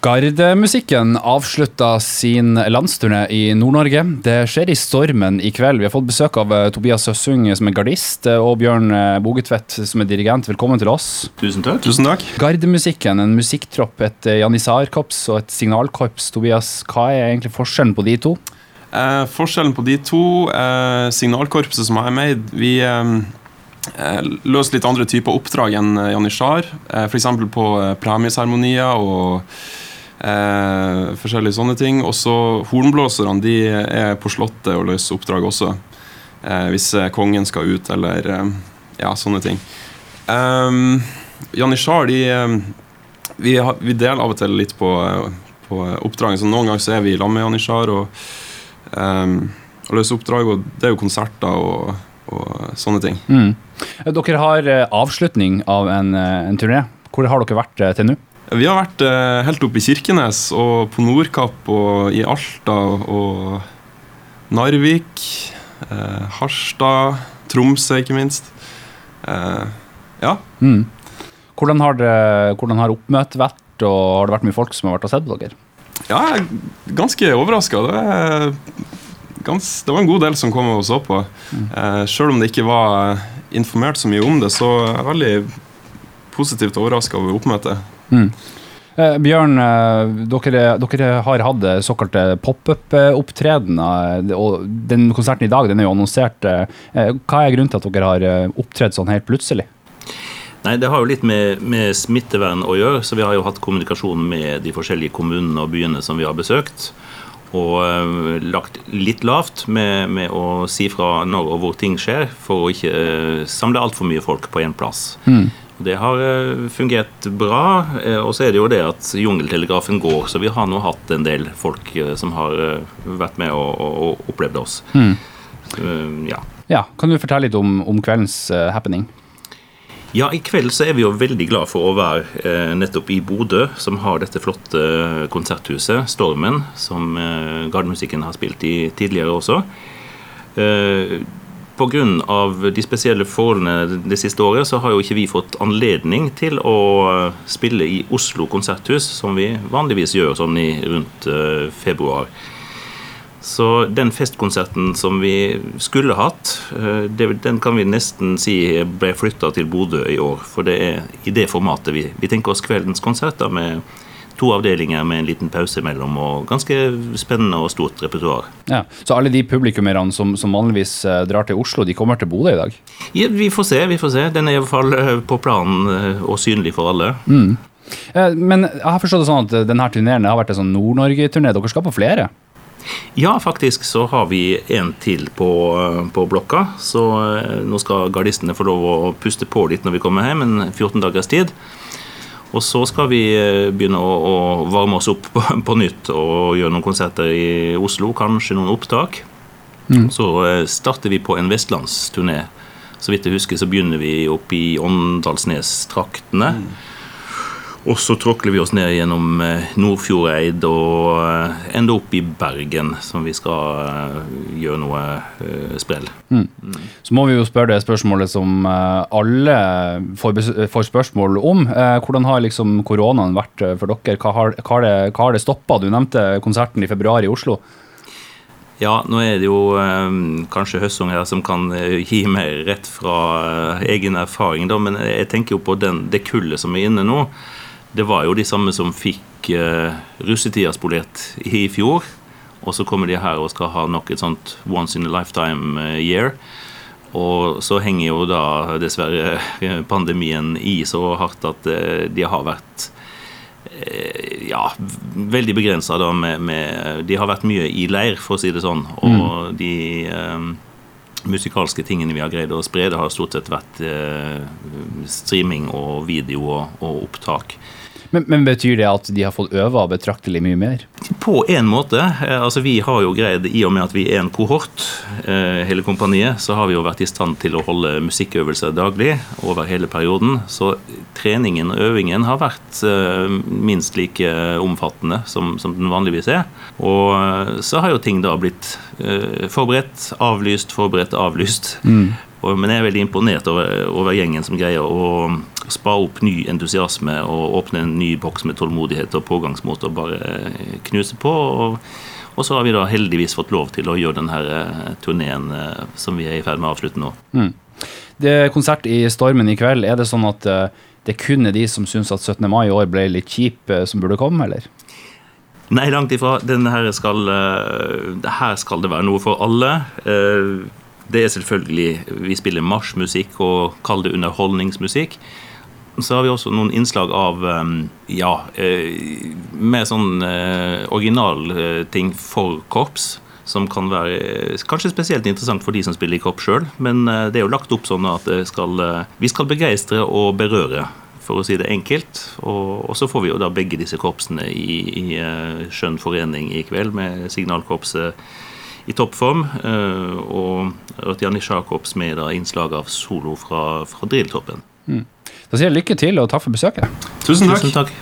Gardemusikken avslutta sin landsturné i Nord-Norge. Det skjer i Stormen i kveld. Vi har fått besøk av eh, Tobias Søssung, som er gardist, eh, og Bjørn eh, Bogetvedt, som er dirigent. Velkommen til oss. Tusen takk. Tusen takk. Gardemusikken, en musikktropp, et janissarkorps og et signalkorps. Tobias, hva er egentlig forskjellen på de to? Eh, forskjellen på de to, eh, signalkorpset som jeg er med i, vi eh, løser litt andre typer oppdrag enn janitsjar. Eh, F.eks. på premieseremonier og Eh, forskjellige sånne ting. Også hornblåserne de er på Slottet og løser oppdrag også. Eh, hvis kongen skal ut, eller eh, ja, sånne ting. Um, Janitsjar, de vi, vi, deler av og til litt på, på oppdragene. Så noen ganger så er vi sammen med Janitsjar og, um, og løser oppdrag, og det er jo konserter og, og sånne ting. Mm. Dere har avslutning av en, en turné. Hvor har dere vært til nå? Vi har vært eh, helt oppe i Kirkenes og på Nordkapp og i Alta og Narvik. Eh, Harstad. Tromsø, ikke minst. Eh, ja. Mm. Hvordan, har det, hvordan har oppmøtet vært, og har det vært mye folk som har vært og sett på dere? Ja, jeg er ganske overraska. Det, det, var en god del som kom og så på. Mm. Eh, Sjøl om det ikke var informert så mye om det, så er jeg veldig positivt overraska over oppmøtet. Mm. Eh, Bjørn, eh, dere, dere, har hatt såkalte pop-up-opptredener. og den Konserten i dag den er jo annonsert. Eh, hva er grunnen til at dere har opptredd sånn helt plutselig? Nei, Det har jo litt med, med, smittevern å gjøre. så Vi har jo hatt kommunikasjon med de forskjellige kommunene og byene som vi har besøkt. Og ø, lagt litt lavt med, med, å si fra når og hvor ting skjer, for å ikke ø, samle altfor mye folk på én plass. Mm. Det har eh, fungert bra. Eh, og så er det jo det at jungeltelegrafen går, så vi har nå hatt en del folk eh, som har vært med og, og opplevd oss. Mm. Ja. ja. Kan du fortelle litt om, om kveldens happening? Ja, I kveld så er vi jo veldig glad for å være eh, nettopp i Bodø, som har dette flotte konserthuset, Stormen, som eh, Gardemusikken har spilt i tidligere også. Eh, Pga. de spesielle forholdene det siste året, så har jo ikke vi fått anledning til å eh, spille i Oslo konserthus, som vi vanligvis gjør sånn i rundt uh, februar. Så den festkonserten som vi skulle hatt, uh, den kan vi nesten si ble flytta til Bodø i år. For det er i det formatet vi, vi tenker oss kveldens konserter med to avdelinger med en liten pause mellom, og ganske spennende og stort repertoar. Ja, så alle de publikummerne som, som, vanligvis eh, drar til Oslo, de kommer til Bodø i dag? Ja, vi får se, vi får se. Den er i hvert fall eh, på planen eh, og synlig for alle. Mm. Men jeg har forstått det sånn at denne turneen har vært en sånn Nord-Norge-turné. Dere skal på flere? Ja, faktisk så har vi en til på, på, blokka. Så nå skal gardistene få lov å puste på litt når vi kommer hjem, en 14 dagers tid. Og så skal vi eh, begynne å, å varme oss opp på, på, nytt og gjøre noen konserter i Oslo, kanskje noen opptak. Mm. Så eh, starter vi på en vestlandsturné. Så vidt jeg husker, så begynner vi oppe i Åndalsnes-traktene. Mm. Og så tråkler vi oss ned gjennom eh, Nordfjordeid og eh, ender opp i Bergen, som vi skal eh, gjøre noe sprell. Mm. Så må vi jo spørre det spørsmålet som alle får, spørsmål om. Hvordan har liksom koronaen vært for dere? Hva har, hva har det, hva det stoppa? Du nevnte konserten i februar i Oslo. Ja, nå er det jo kanskje Høssung her som kan gi meg rett fra egen erfaring, da, men jeg tenker jo på den, det kullet som er inne nå det var jo de samme som fikk uh, russetida spolert i fjor. Og så kommer de her og skal ha nok et sånt once in a lifetime uh, year. Og så henger jo da dessverre eh, pandemien i så hardt at uh, de har vært ja, veldig begrensa med, med, De har vært mye i leir, for å si det sånn. Og mm. de musikalske tingene vi har greid å spre, det har stort sett vært streaming og video og, og opptak. Men, men, Betyr det at de har fått øve betraktelig mye mer? På en måte. Eh, altså Vi har jo greid, i og med at vi er en kohort, eh, hele kompaniet, så har vi jo vært i stand til å holde musikkøvelser daglig over hele perioden. Så treningen og øvingen har vært eh, minst like omfattende som, som den vanligvis er. Og så har jo ting da blitt forberedt, avlyst, forberedt, avlyst. Mm. Men jeg er veldig imponert over, over, gjengen som greier å spa opp ny entusiasme og åpne en ny boks med tålmodighet og pågangsmot og bare eh, knuse på. Og, og så har vi da heldigvis fått lov til å gjøre denne eh, turneen eh, som vi er i ferd med å avslutte nå. Mm. Det er konsert i Stormen i kveld. Er det sånn at det kun er de som syns at 17. mai i år ble litt kjip, som burde komme, eller? Nei, langt ifra. Denne her skal, her skal det være noe for alle. det er selvfølgelig Vi spiller marsjmusikk og kaller det underholdningsmusikk. Så har vi også noen innslag av ja, mer sånn originalting for korps som kan være kanskje spesielt interessant for de som spiller i korps sjøl. Men eh, det er jo lagt opp sånn at skal, eh, vi skal begeistre og berøre, for å si det enkelt. Og, og så får vi jo da begge disse korpsene i, i eh, skjønn forening i kveld, med signalkorpset i toppform. Og et Janitsjar-korps med da innslag av solo fra, fra drilltoppen. Mm. Da sier jeg lykke til og takk for besøket. Tusen takk. Tusen takk.